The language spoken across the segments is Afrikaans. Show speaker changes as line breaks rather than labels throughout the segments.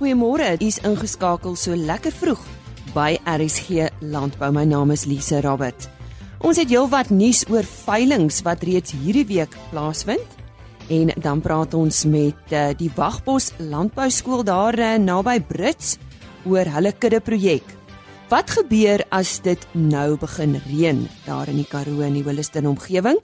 Goeiemôre, u is ingeskakel so lekker vroeg by RSG Landbou. My naam is Lise Roberts. Ons het heelwat nuus oor veilinge wat reeds hierdie week plaasvind. En dan praat ons met uh, die Wagbos Landbou Skool daar uh, naby Brits oor hulle kudde projek. Wat gebeur as dit nou begin reën daar in die Karoo en die Williston omgewing?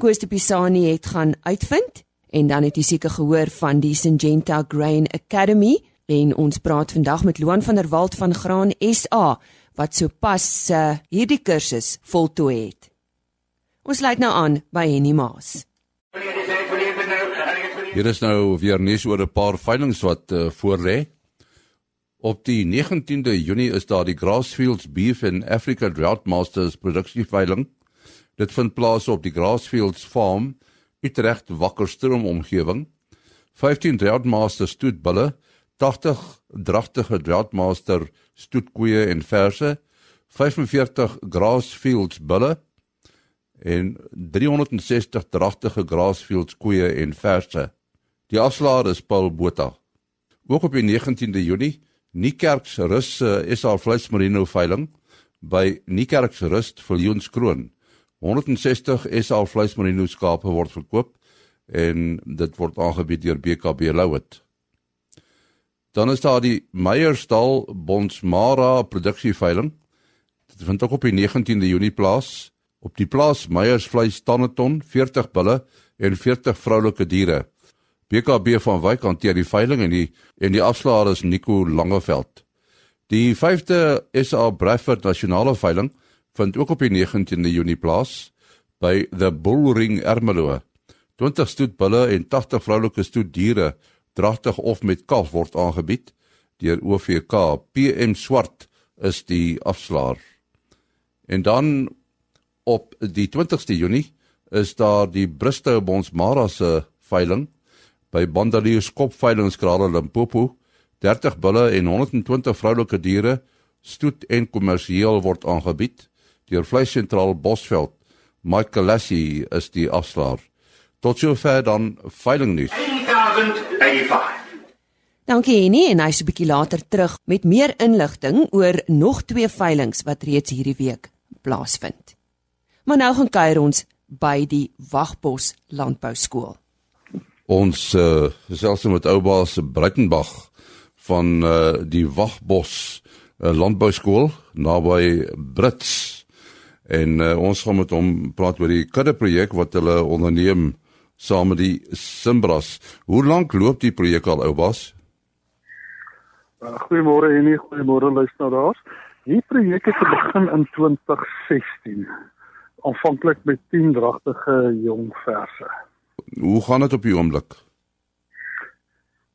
Koos de Pisani het gaan uitvind en dan het jy seker gehoor van die Syngenta Grain Academy en ons praat vandag met Loan van der Walt van Graan SA wat sopas uh, hierdie kursus voltooi het. Ons sluit nou aan by Henny Maas.
Hier is nou weer nuus oor 'n paar veilinge wat uh, voorlê. Op die 19de Junie is daar die Grassfields Beef and Africa Drought Masters produksieveiling. Dit vind plaas op die Grassfields Farm, Utrecht Wakkerstroom omgewing. 15 Drought Masters stoetbulle 80 dragtige draadmaster stoetkoeie en verse, 45 grassfields bulle en 360 dragtige grassfields koeie en verse. Die afslaer is Paul Botha. Ook op die 19de Junie, Niekerks Rus SA Vleis Merino veiling by Niekerks Rust Viljoenskroon. 160 SA Vleis Merino skape word verkoop en dit word aangebied deur BKB Louet. Dan is daar die Meyersdal Bonsmara produksieveiling. Dit vind ook op die 19de Junie plaas op die plaas Meyers vleis tanneton, 40 bulle en 40 vroulike diere. BKB van Wyk hanteer die veiling en die en die afslaer is Nico Langeveld. Die 5de SA Bradford nasionale veiling vind ook op die 19de Junie plaas by The Bullring Ermelo. 20 stoet bulle en 80 vroulike stoet diere dragtig of met kalf word aangebied deur OVK. PM Swart is die afslaer. En dan op die 20ste Junie is daar die Bristow Bonsmara se veiling by Bandalius Kopveilingskrale Limpopo. 30 bulle en 120 vroulike diere stoet en kommersieel word aangebied deur Vleissentraal Bosveld. Michael Lassie is die afslaer. Tot sover dan veilingnuus.
1985. Dankie Henny en hy's 'n bietjie later terug met meer inligting oor nog twee veilinge wat reeds hierdie week plaasvind. Maar nou gaan kuier ons by die Wagbos Landbou Skool.
Ons uh, gesels met Ouba se Breitenberg van uh, die Wagbos uh, eh, Landbou Skool naby Brits. En uh, ons gaan met hom praat oor die kudde projek wat hulle onderneem saam met die Simbras. Hoe lank loop die projek al ou bas?
Uh, goeiemôre en goeiemôre luisteraars. Die projek het begin in 2016. Aanvanklik met 10 dragtige jong verse.
Hoe gaan dit op die oomblik?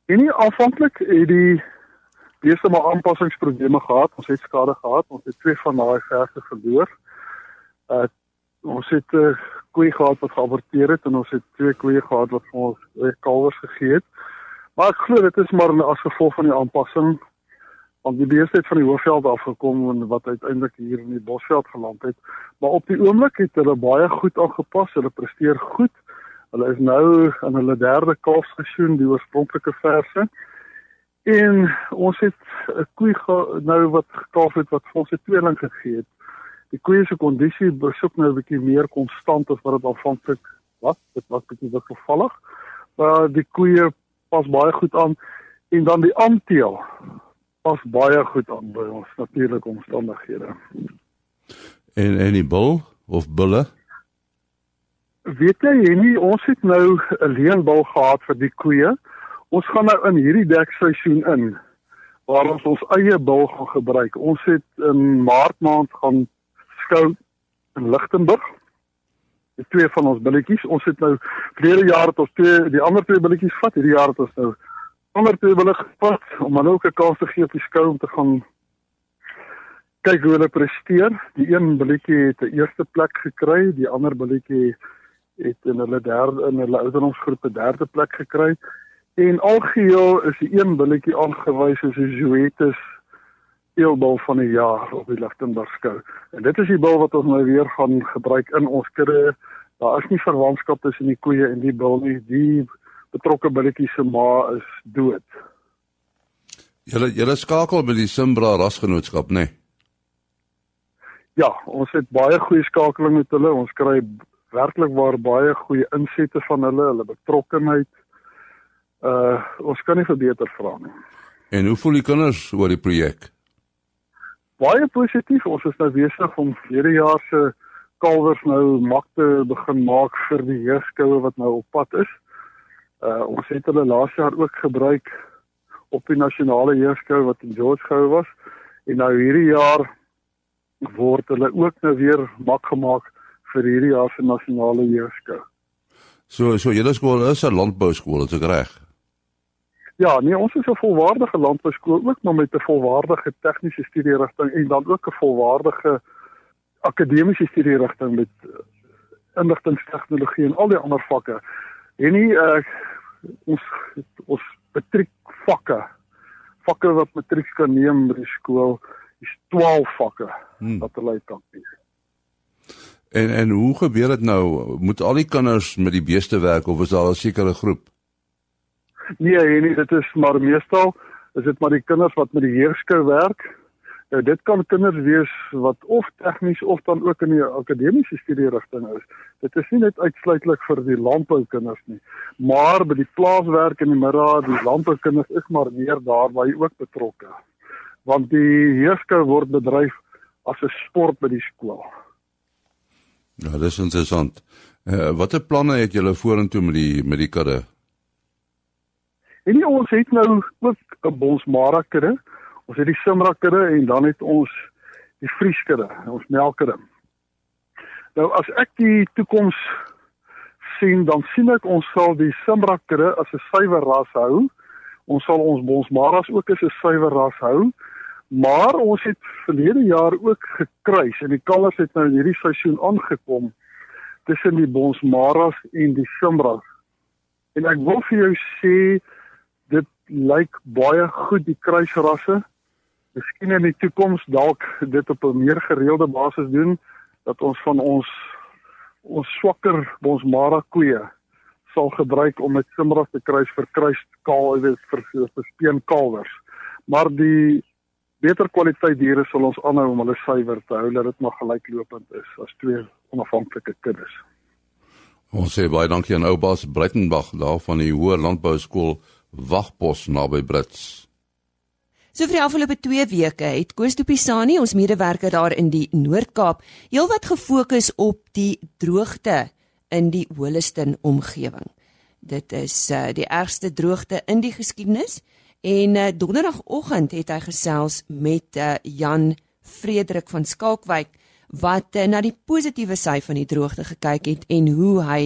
En nie aanvanklik het die eerste maar aanpassingsprobleme gehad. Ons het skade gehad. Ons het twee van daai verse verloor. Uh ons het uh, koeie gehad wat geaborteer het en ons het twee koeie gehad wat vir ons uh, kalwers gegee het. Maar ek glo dit is maar as gevolg van die aanpassing want die beeste het van die hoofveld afgekom en wat uiteindelik hier in die bosveld geland het. Maar op die oomblik het hulle baie goed aangepas. Hulle presteer goed. Hulle is nou in hulle derde kalfseisoen, die oorspronklike verse. En ons het 'n koei nou wat gekalf het wat vir ons 'n tweeling gegee het die koeie se kondisie besoek nou 'n bietjie meer konstant as wat dit aanvanklik was. Dit was bietjie wisselvallig. Maar die koeie pas baie goed aan en dan die aanteel pas baie goed aan by ons natuurlike omstandighede.
En en die bul of bulle?
Weet jy nie ons het nou 'n leenbul gehad vir die koeie. Ons gaan nou in hierdie dekseisoen in waar ons ons eie bul gaan gebruik. Ons het in Maart maand gaan skou in Lichtenburg. Die twee van ons billetjies. Ons het nou verlede jaar het ons twee die ander twee billetjies vat. Hierdie jaar het ons nou ander twee billetjies gevat om dan ook 'n kans te gee op die skou om te gaan kyk hoe hulle presteer. Die een billetjie het 'n eerste plek gekry, die ander billetjie het in hulle derde in hulle ouderdomsgroep 'n derde plek gekry. En algeheel is die een billetjie aangewys as 'n Zoetis speelbal van die jaar op die Lichtenburg skou. En dit is die bil wat ons nou weer gaan gebruik in ons kudde. Daar is nie verwantskap tussen die koeie en die bil nie. Die betrokke billetjie se ma is dood.
Julle julle skakel by die Simbra rasgenootskap, né? Nee?
Ja, ons het baie goeie skakeling met hulle. Ons kry werklik waar baie goeie insette van hulle, hulle betrokkenheid. Uh ons kan nie verbeter vra nie.
En hoe voel die kinders oor die projek?
Baie positief. Ons is nou besig om hierdie jaar se kalwers nou mak te begin maak vir die heerskoue wat nou op pad is. Uh ons het hulle laas jaar ook gebruik op die nasionale heerskou wat in George gehou was en nou hierdie jaar word hulle ook nou weer mak gemaak vir hierdie jaar se nasionale jeugskool.
So so julle skool is 'n landbouskool, is ek reg?
Ja, nee, ons is 'n volwaardige landbouskool ook maar met 'n volwaardige tegniese studierigting en dan ook 'n volwaardige akademiese studierigting met eh, inligtingstegnologie en al die ander vakke. En nie uh, ons ons matriek vakke vakke wat matriek kan neem by die skool is 12 vakke hmm. wat hulle kan kies.
En en hoe gebeur dit nou? Moet al die kinders met die beeste werk of is daar 'n sekere groep?
Nee, nee, dit is maar meestal is dit maar die kinders wat met die heerskou werk. Nou dit kan kinders wees wat of tegnies of dan ook in die akademiese studierigting is. Dit is nie net uitsluitlik vir die landboukinders nie, maar by die plaaswerk in die middag, die landboukinders is maar meer daar waar jy ook betrokke want die heerskou word bedryf as 'n sport by die skool.
Ja, dis interessant. Uh, watter planne het julle vorentoe met die met die kudde?
En nie, ons het nou ook 'n bonsmara kudde. Ons het die simra kudde en dan het ons die vrieskudde, ons melkkudde. Nou as ek die toekoms sien, dan sien ek ons sal die simra kudde as 'n suiwer ras hou. Ons sal ons bonsmaras ook as 'n suiwer ras hou. Maar ons het verlede jaar ook gekruis en die kalvers het nou in hierdie seisoen aangekom tussen die Bonsmaras en die Simras. En ek wil vir jou sê lyk baie goed die kruisrasse. Miskien in die toekoms dalk dit op 'n meer gereelde basis doen dat ons van ons ons swakker Bonsmara koeie sal gebruik om met Simras te kruis vir kruis kaal, weet vir speen kalvers. Maar die beter kwaliteit diere sal ons aanhou om hulle suiwer te hou dat dit maar gelyklopend is as twee onafhanklike kuddes.
Ons sê baie dankie aan Oubas Breitenberg daar van die Hoër Landbou Skool Wagpos naby Brits.
So vir die afgelope 2 weke het Koos de Pisani, ons medewerker daar in die Noord-Kaap, heelwat gefokus op die droogte in die Holliston omgewing. Dit is uh, die ergste droogte in die geskiedenis En uh, donderdagoggend het hy gesels met uh, Jan Frederik van Skalkwyk wat uh, na die positiewe sy van die droogte gekyk het en hoe hy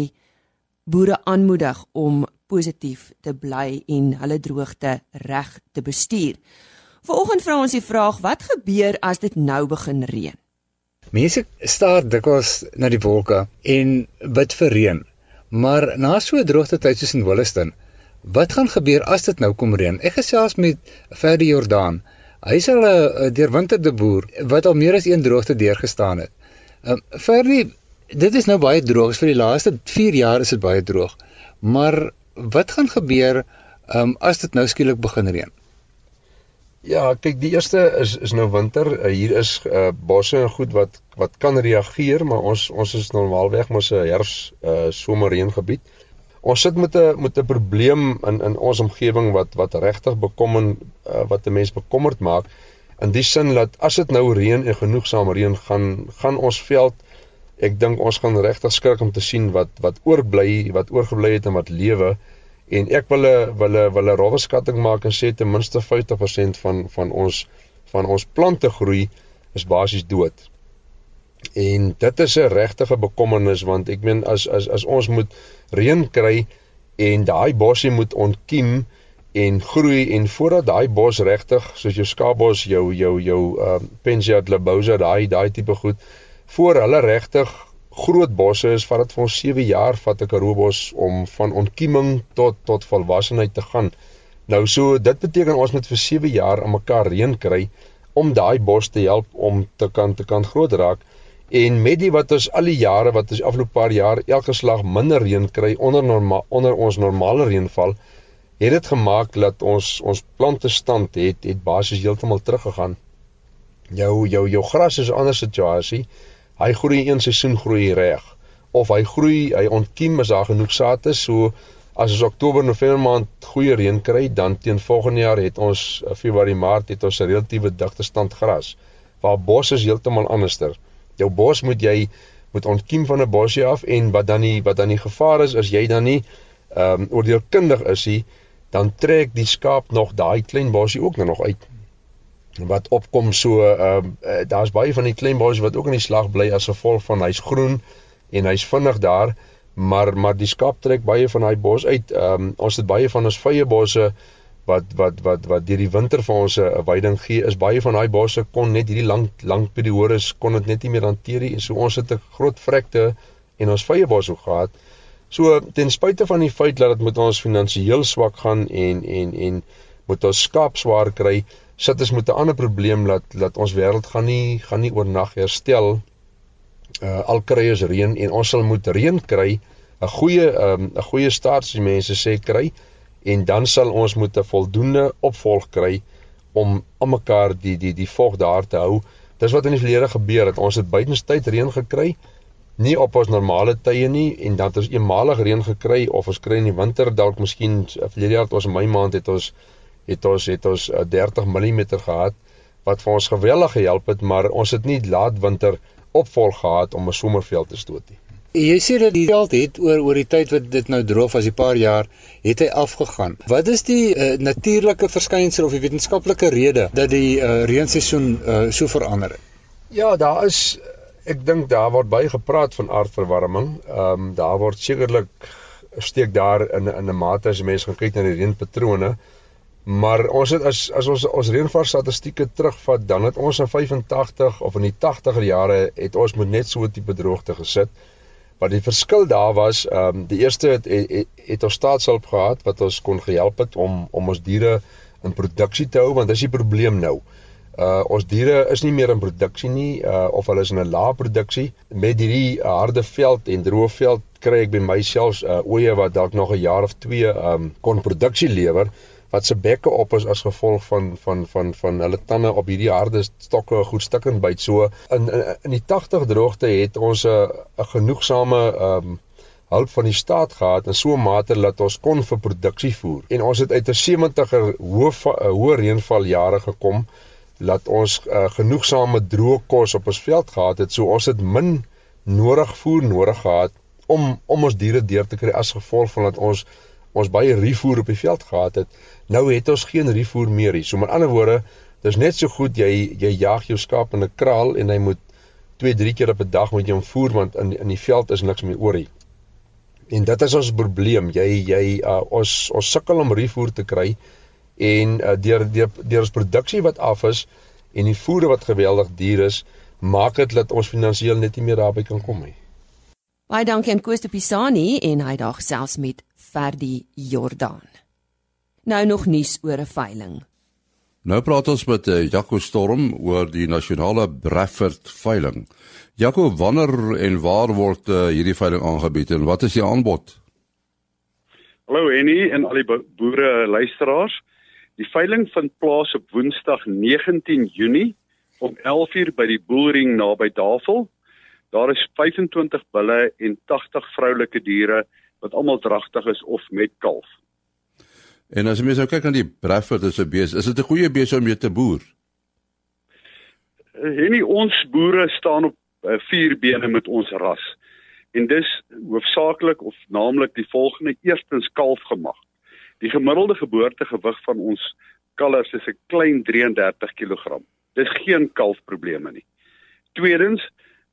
boere aanmoedig om positief te bly en hulle droogte reg te bestuur. Vanoggend vra ons die vraag: wat gebeur as dit nou begin reën?
Mense staar dikwels na die wolke en bid vir reën. Maar na so 'n droogte tyd soos in Williston, Wat gaan gebeur as dit nou kom reën? Ek gesels met Ferdi Jordaan. Hy is al 'n deurwinterde boer wat al meer as een droogte deurgestaan het. Ehm um, Ferdi, dit is nou baie droog. Vir die laaste 4 jaar is dit baie droog. Maar wat gaan gebeur um, as dit nou skielik begin reën?
Ja, kyk, die eerste is is nou winter. Uh, hier is uh, bosse en goed wat wat kan reageer, maar ons ons is normaalweg mos 'n herfs uh, somerreëngebied. Ons sit met 'n met 'n probleem in in ons omgewing wat wat regtig bekommend uh, wat 'n mens bekommerd maak in die sin dat as dit nou reën en genoegsaam reën gaan gaan ons veld ek dink ons gaan regtig skrik om te sien wat wat oorbly wat oorgebly het en wat lewe en ek wil 'n wil 'n wil 'n rowwe skatting maak en sê ten minste 50% van van ons van ons plante groei is basies dood. En dit is 'n regtige bekommernis want ek meen as as as ons moet reën kry en daai bosse moet ontkiem en groei en voordat daai bos regtig soos jou skaapbos, jou jou jou uh Pensia glabosa, daai daai tipe goed voor hulle regtig groot bosse is vat dit vir ons 7 jaar vat 'n karoobos om van ontkieming tot tot volwassenheid te gaan. Nou so dit beteken ons moet vir 7 jaar aan mekaar reën kry om daai bos te help om te kan te kan groot raak. En met die wat ons al die jare wat ons afloop paar jaar elke slag minder reën kry onder normaal onder ons normale reënval, het dit gemaak dat ons ons plante stand het het basies heeltemal teruggegaan. Jou jou jou gras is 'n ander situasie. Hy groei een seisoen groei reg of hy groei, hy ontkiem as daar genoeg saad is. So as ons Oktober, November maand goeie reën kry, dan teen volgende jaar het ons eh, Februarie, Maart het ons 'n relatiewe digte stand gras. Waar bos is heeltemal anderster. Jou bos moet jy moet ontkiem van 'n bosie af en wat dan nie wat dan die gevaar is as jy dan nie ehm um, oordeelkundig is hy dan trek die skaap nog daai klein bosie ook nou nog uit wat opkom so ehm uh, daar's baie van die klein bossies wat ook in die slag bly as gevolg van hy's groen en hy's vinnig daar maar maar die skaap trek baie van daai bos uit ehm um, ons het baie van ons vye bosse wat wat wat wat deur die winter vir ons 'n weiding gee is baie van daai bosse kon net hierdie lang lang periodes kon dit net nie meer hanteer nie en so ons het 'n groot vrekte en ons vye bos ook gehad. So ten spyte van die feit dat dit met ons finansiëel swak gaan en en en moet ons skaap swaar kry, sit ons met 'n ander probleem dat dat ons wêreld gaan nie gaan nie oornag herstel. Uh al kry ons reën en ons sal moet reën kry, 'n goeie um, 'n um, goeie staat as die mense sê kry en dan sal ons moet 'n voldoende opvolg kry om aan mekaar die die die vog daar te hou. Dis wat in die verlede gebeur het. Ons het buitenstyd reën gekry, nie op ons normale tye nie en dan het ons eenmalig reën gekry of ons kry in die winter dalk miskien verlede jaar het ons in Mei maand het ons het ons het ons 30 mm gehad wat vir ons geweldig gehelp het, maar ons het nie laat winter opvolg gehad om 'n somerveld te stoot nie.
Jy sê dat die veld het oor oor die tyd wat dit nou droog was, 'n paar jaar, het hy afgegaan. Wat is die uh, natuurlike verskynsel of die wetenskaplike rede dat die uh, reenseisoen uh, so verander het?
Ja, daar is ek dink daar word baie gepraat van aardverwarming. Ehm um, daar word sekerlik steek daar in in 'n mate as mense gaan kyk na die reënpatrone. Maar ons het as as ons ons reënval statistieke terugvat, dan het ons in 85 of in die 80er jare het ons met net so 'n tipe droogte gesit. Wat die verskil daar was, ehm um, die eerste het, het het ons staatshulp gehad wat ons kon gehelp het om om ons diere in produksie te hou want dis die probleem nou. Uh ons diere is nie meer in produksie nie uh of hulle is in 'n lae produksie met hierdie uh, harde veld en droë veld kry ek by myself uh oeye wat dalk nog 'n jaar of 2 um kon produksie lewer wat se bekke op is as gevolg van van van van hulle tande op hierdie harde stokke goed stikkend byt. So in in, die 80 droogte het ons 'n 'n genoegsame ehm um, hulp van die staat gehad in so 'n mate dat ons kon vir produksie voer. En ons het uit 'n 70er hoë hoë reënval jare gekom dat ons uh, genoegsame droë kos op ons veld gehad het. So ons het min nodig voer nodig gehad om om ons diere deur te kry as gevolg van dat ons ons baie rifoer op die veld gehad het. Nou het ons geen rifoer meer nie. So met ander woorde, dis net so goed jy jy jag jou skaap in 'n kraal en hy moet 2, 3 keer op 'n dag moet jy hom voer want in in die veld is niks meer oor nie. En dit is ons probleem. Jy jy uh, ons ons sukkel om rifoer te kry en uh, deur deur deur ons produksie wat af is en die voere wat geweldig duur is, maak dit dat ons finansiëel net nie meer daarby kan kom nie.
Baie dankie aan Koos de Pisani en hy daag selfs met Ferdi Jordaan. Nou nog nuus oor 'n veiling.
Nou praat ons met uh, Jaco Storm oor die nasionale Bradford veiling. Jaco, wanneer en waar word uh, hierdie veiling aangebied en wat is die aanbod?
Hallo Henny en al die boere luisteraars. Die veiling vind plaas op Woensdag 19 Junie om 11:00 by die Boelring naby Davel. Daar is 25 bulle en 80 vroulike diere wat almal dragtig is of met kalf.
En as jy mens nou kyk aan die Bradford as 'n bees, is dit 'n goeie bees om mee te boer?
Henny, ons boere staan op uh, vier bene met ons ras. En dis hoofsaaklik of naamlik die volgende: eerstens kalfgemag. Die gemiddelde geboortegewig van ons kalvers is 'n klein 33 kg. Dis geen kalfprobleme nie. Tweedens,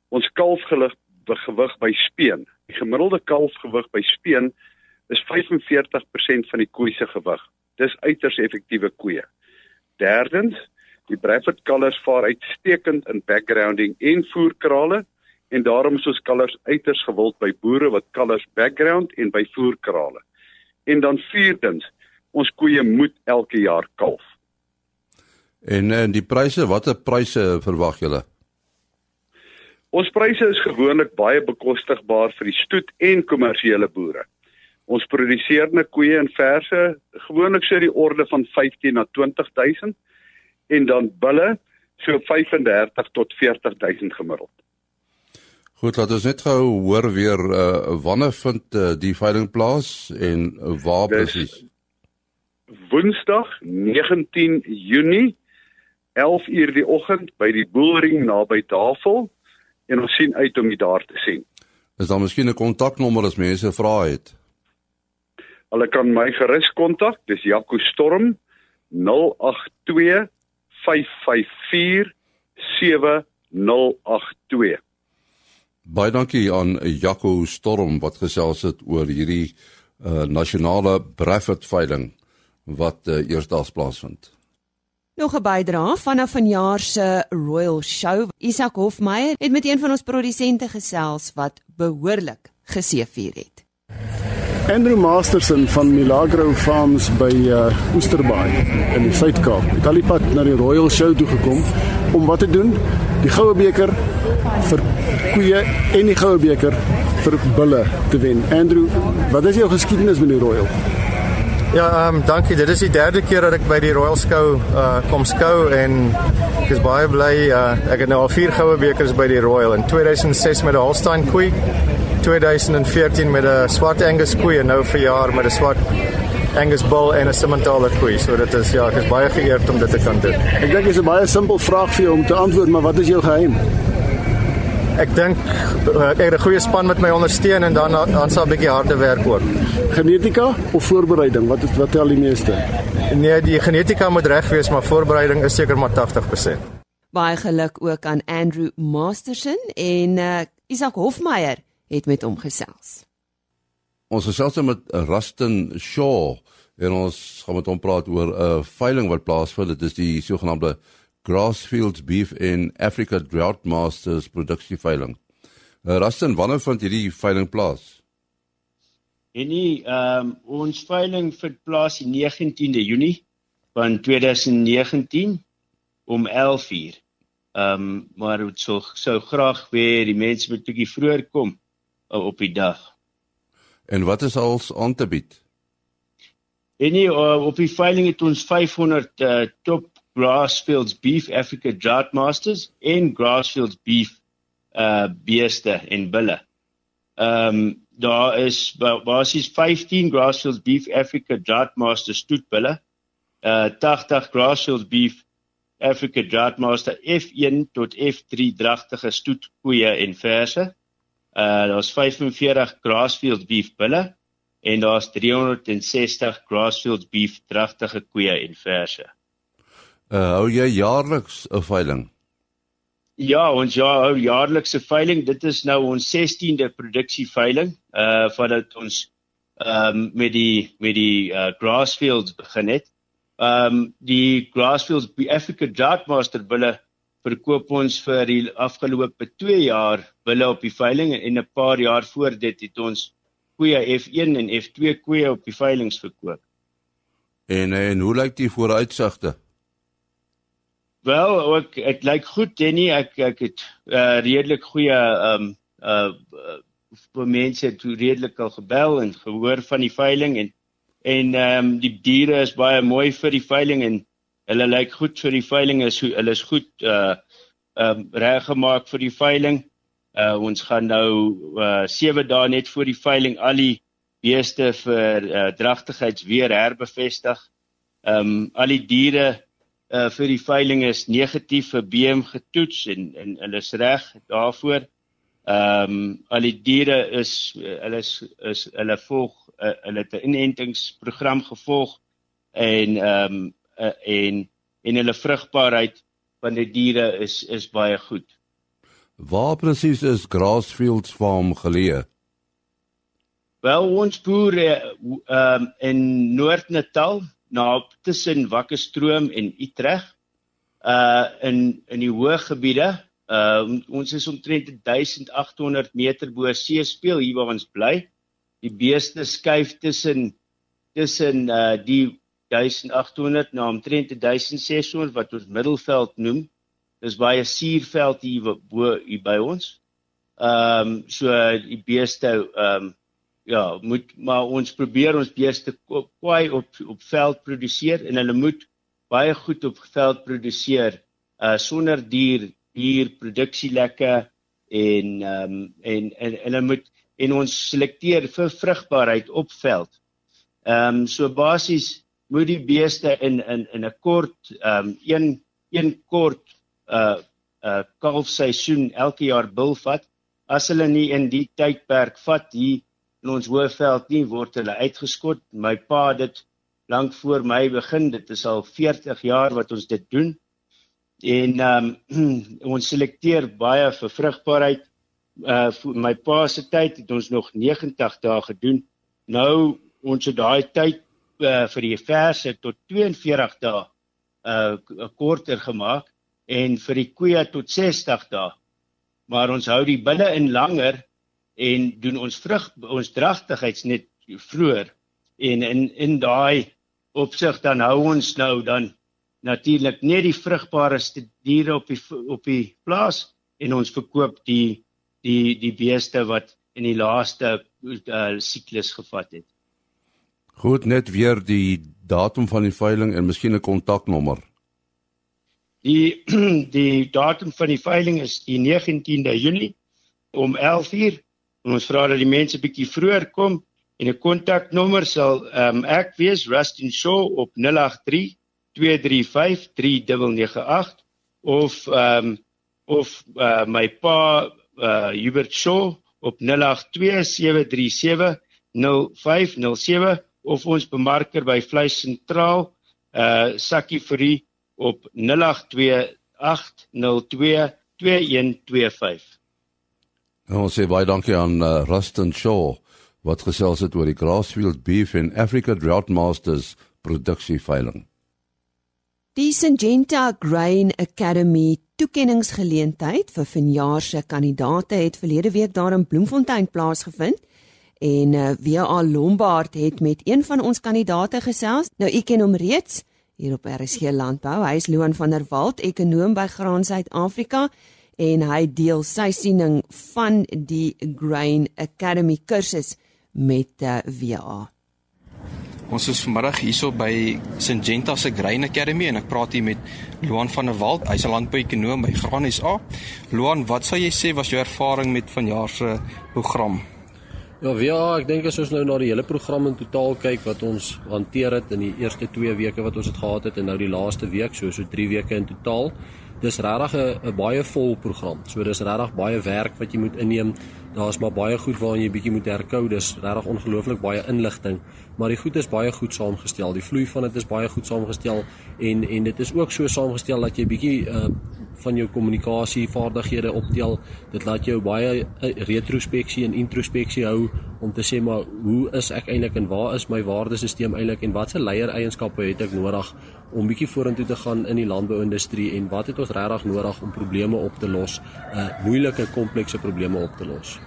ons kalfgewig gewig by speen. Die gemiddelde kalfgewig by speen is 45% van die koei se gewig. Dis uiters effektiewe koeie. Derdens, die Bradford kalvers vaar uitstekend in backgrounding en voerkrale en daarom is ons kalvers uiters gewild by boere wat kalvers background en by voerkrale. En dan vierdens, ons koeie moet elke jaar kalf.
En en die pryse, watter pryse verwag julle?
Ons pryse is gewoonlik baie bekostigbaar vir die stoet en kommersiële boere. Ons produseerde koeie en verse gewoonlik so die orde van 15 na 20000 en dan bulle so 35 tot 40000 gemiddeld.
Goed, laat ons net gou hoor weer uh, wanneer vind uh, die veiling plaas en uh, waar presies?
Woensdag 19 Junie 11 uur die oggend by die Boelring naby Tafel en ons sien uit om u daar te sien.
Is daar miskien 'n kontaknommer as mense vra het?
Hulle kan my gerus kontak. Dis Jaco Storm 082 554 7082.
Baie dankie aan Jaco Storm wat gesels het oor hierdie uh, nasionale Bradford veiling wat uh, eersdaags plaasvind.
Nog 'n bydrae vanaf vanjaar se Royal Show. Isak Hofmeyer het met een van ons produsente gesels wat behoorlik geseëvier het.
Andrew Masterson van Milagro Farms by uh, Oesterbaai in die Suid-Kaap. Het al die pad na die Royal Show toe gekom om wat te doen? Die goue beker vir koeie en die goue beker vir bulle te wen. Andrew, wat is jou geskiedenis met die Royal?
Ja, ehm um, dankie. Dit is die derde keer dat ek by die Royal Skou uh kom skou en ek is baie bly uh ek het nou al vier goue bekers by die Royal in 2006 met 'n Holstein koei, 2014 met 'n swart Angus koei en nou verjaar met 'n swart Angus bull en 'n Simmentaler koei. So dit is ja, ek is baie geëerd om dit te kan doen.
Ek dink dit is 'n baie simpel vraag vir jou om te antwoord, maar wat is jou geheim?
Ek dink ek het 'n goeie span met my ondersteun en dan dan sal 'n bietjie harde werk ook.
Genetika of voorbereiding? Wat is wat tel die meeste?
Nee, die genetika moet reg wees, maar voorbereiding is seker maar 80%.
Baie geluk ook aan Andrew Masterson en uh, Isak Hofmeyer het met hom gesels.
Ons gesels met Rustin Shaw en ons gaan met hom praat oor 'n uh, veiling wat plaasvind. Dit is die sogenaamde Grassfields Beef in Africa Drought Masters produksie veiling. Uh, Rustin, wanneer vind hierdie veiling plaas?
En nie, ehm um, ons veiling vind plaas die 19de Junie van 2019 om 11:00. Ehm um, maar dit sou sou graag weer die mense moet bietjie vroeër kom op die dag.
En wat is als aan te bied?
En nie, uh, op die veiling het ons 500 uh, top Grassfields Beef Africa Drought Masters en Grassfields Beef uh beeste en bulle. Ehm um, daar is basies 15 Grassfields Beef Africa Drought Masters stoetbulle. Uh 80 Grassfields Beef Africa Drought Master F1 tot F3 dragtige stoetkoeie en verse. Uh daar's 45 Grassfields Beef bulle en daar's 360 Grassfields Beef dragtige koeie en verse.
Uh, hou jy jaarliks 'n veiling?
Ja, ons ja, hou jaarlikse veiling. Dit is nou ons 16de produksie veiling. Uh vandat ons ehm um, met die met die uh, Grassfields begin het. Ehm um, die Grassfields Africa Drought Master bulle verkoop ons vir die afgelope 2 jaar bulle op die veiling en 'n paar jaar voor dit het ons koeie F1 en F2 koeie op die veilings verkoop.
En en hoe lyk die vooruitsigte?
Wel, ook dit lyk goed, Denny. Ek ek het uh, redelik goeie ehm um, uh vir mense het redelik al gebel en gehoor van die veiling en en ehm um, die diere is baie mooi vir die veiling en hulle lyk goed vir die veiling is hulle is goed uh ehm um, reggemaak vir die veiling. Uh ons gaan nou uh 7 dae net voor die veiling al die beeste vir uh dragtigheids weer herbevestig. Ehm um, al die diere uh vir die veiling is negatief vir BM getoets en en hulle is reg daarvoor. Ehm um, al die diere is hulle is is hulle volg uh, hulle het 'n inentingsprogram gevolg en ehm um, uh, en en hulle vrugbaarheid van die diere is is baie goed.
Waar presies is Grassfields Farm geleë?
Wel ons boere ehm um, in Noord-Natal na tussen Wakkerstroom en Utrecht. Uh in in die hoë gebiede. Uh ons is omtrent 1800 meter bo seespieël hier waar ons bly. Die beeste skuif tussen tussen uh die 1800 na omtrent 1600 wat ons middelveld noem. Dis baie suurveld hier bo hier by ons. Ehm um, so die beeste ehm um, ja, moet maar ons probeer ons beeste kwaai op op veld produseer en hulle moet baie goed op veld produseer uh sonder dier dier produksielekke en ehm um, en en en hulle moet en ons selekteer vir vrugbaarheid op veld. Ehm um, so basies moet die beeste in in in 'n kort ehm um, een een kort uh uh kalfseisoen elke jaar bil vat. As hulle nie in die tydperk vat hier in ons hoëveld nie word hulle uitgeskot. My pa het dit lank voor my begin. Dit is al 40 jaar wat ons dit doen. En ehm um, ons selekteer baie vir vrugbaarheid. Uh my pa se tyd het ons nog 90 dae gedoen. Nou ons het daai tyd uh, vir die verse tot 42 dae uh korter gemaak en vir die koeie tot 60 dae. Maar ons hou die bulle in langer en doen ons vrug ons dragtigheids net vroeër en in in daai opsig dan hou ons nou dan natuurlik net die vrugbaarste diere op die op die plaas en ons verkoop die die die beeste wat in die laaste uh, siklus gevat het.
Goed net weer die datum van die veiling en miskien 'n kontaknommer.
Die die datum van die veiling is die 19de Junie om 11:00 En ons vra dat die mense bietjie vroeër kom en 'n kontaknommer sal ehm um, ek wees Rustin Shaw op 083 235 3998 of ehm um, of uh, my pa uh, Hubert Shaw op 082 737 0507 of ons bemarker by Vleis Sentraal uh Sakkie Fourie op 082 802 2125
En ons sê baie dankie aan uh, Rustin Shaw wat gesels het oor die Grassfield Beef in Africa Drought Masters produksie veiling.
Die Syngenta Grain Academy toekenningsgeleentheid vir vanjaar se kandidaate het verlede week daar in Bloemfontein plaasgevind en uh, WA Lombard het met een van ons kandidaate gesels. Nou u ken hom reeds hier op RSG Landbou. Hy is Loan van der Walt, ekonoom by Graan Suid-Afrika en hy deel sy siening van die Grain Academy kursus met uh, eh, WA.
Ons is vanmiddag hierso by Syngenta se Grain Academy en ek praat hier met Loan van der Walt. Hy's 'n landbouekonoom by Graan SA. Loan, wat sou jy sê was jou ervaring met vanjaar se program?
Ja, ja, ek dink as ons nou na die hele program in totaal kyk wat ons hanteer het in die eerste 2 weke wat ons het gehad het en nou die laaste week, so so 3 weke in totaal, dis regtig 'n baie vol program. So dis regtig baie werk wat jy moet inneem. Daar's maar baie goed waaraan jy bietjie moet herkou. Dis regtig ongelooflik baie inligting, maar die goed is baie goed saamgestel. Die vloei van dit is baie goed saamgestel en en dit is ook so saamgestel dat jy bietjie uh van jou kommunikasievaardighede optel. Dit laat jou baie eh, retrospeksie en introspeksie hou om te sê maar hoe is ek eintlik en waar is my waardesisteem eintlik en watse leiereienskappe het ek nodig om bietjie vorentoe te gaan in die landbouindustrie en wat het ons regtig nodig om probleme op te los, uh moeilike komplekse probleme op te los.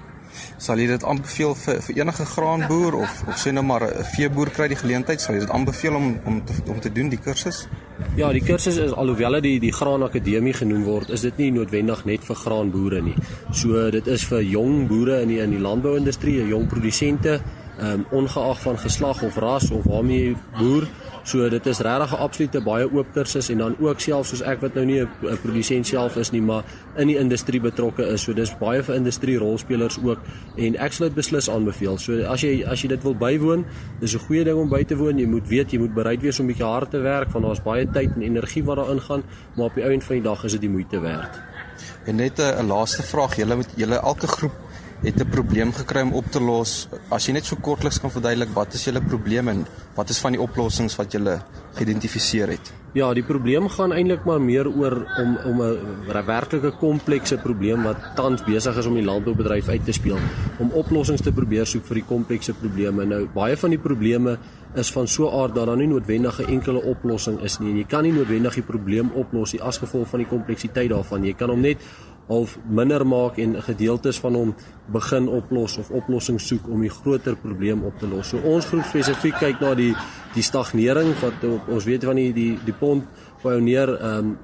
Sal jy dit aanbeveel vir vir enige graanboer of of sê nou maar 'n veeboer kry die geleentheid, sal jy dit aanbeveel om om te, om te doen die kursus?
Ja, die kursus is alhoewel dit die die graanakademie genoem word, is dit nie noodwendig net vir graanboere nie. So dit is vir jong boere in die in die landbouindustrie, jong produsente, ehm um, ongeag van geslag of ras of waarmee jy boer. So dit is regtig 'n absolute baie oop kursus en dan ook self soos ek wat nou nie 'n produsent self is nie, maar in die industrie betrokke is. So dis baie vir industrie rolspelers ook en ek sal dit beslis aanbeveel. So as jy as jy dit wil bywoon, dis 'n goeie ding om by te woon. Jy moet weet jy moet bereid wees om 'n bietjie hard te werk want daar's baie tyd en energie wat daarin gaan, maar op die einde van die dag is dit die moeite werd.
En net 'n laaste vraag, julle moet julle elke groep het 'n probleem gekry om op te los. As jy net so kortliks kan verduidelik wat is julle probleem en wat is van die oplossings wat julle geïdentifiseer het?
Ja, die probleem gaan eintlik maar meer oor om om 'n werklike komplekse probleem wat tans besig is om die landboubedryf uit te speel, om oplossings te probeer soek vir die komplekse probleme. Nou, baie van die probleme is van so 'n aard dat daar nie noodwendig 'n enkele oplossing is nie jy kan nie noodwendig die probleem oplos nie as gevolg van die kompleksiteit daarvan. Jy kan hom net half minder maak en gedeeltes van hom begin oplos of oplossings soek om die groter probleem op te los. So ons groep spesifiek kyk na die die stagnering wat ons weet van die die die pond pioneer um,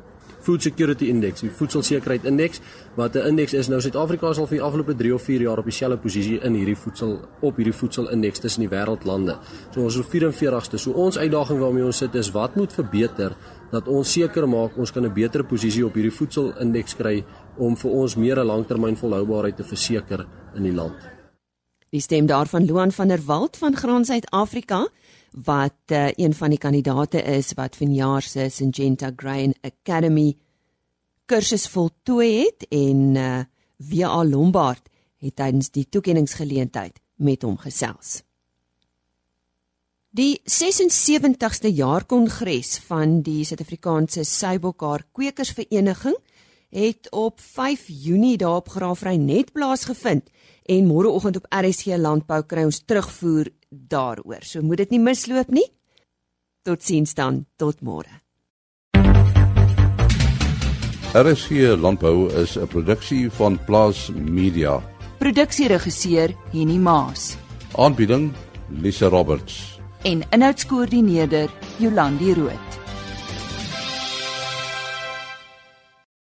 Food Security Index, die voedselsekerheid indeks wat 'n indeks is nou Suid-Afrika sal vir die afgelope 3 of 4 jaar op dieselfde posisie in hierdie voedsel op hierdie voedselindeks tussen die wêreldlande. So ons is op 44ste. So ons uitdaging waarmee ons sit is wat moet verbeter dat ons seker maak ons kan 'n beter posisie op hierdie voedselindeks kry om vir ons meer 'n langtermyn volhoubaarheid te verseker in die land.
Die stem daarvan Loan van der Walt van Graan Suid-Afrika wat uh, een van die kandidate is wat vanjaar se Syngenta Grain Academy kursus voltooi het en uh, eh, VA Lombard het tydens die toekenningsgeleentheid met hom gesels. Die 76ste jaarkongres van die Suid-Afrikaanse Suiwelkar Kwekersvereniging het op 5 Junie daar op Graafry net plaasgevind en môreoggend op RSC Landbou kry ons terugvoer daaroor. So moet dit nie misloop nie. Totsiens dan, tot môre.
RSC Landbou is 'n produksie van Plaas Media.
Produksieregisseur Henny Maas.
Aanbieding Lisa Roberts.
En inhoudskoördineerder Jolandi Root.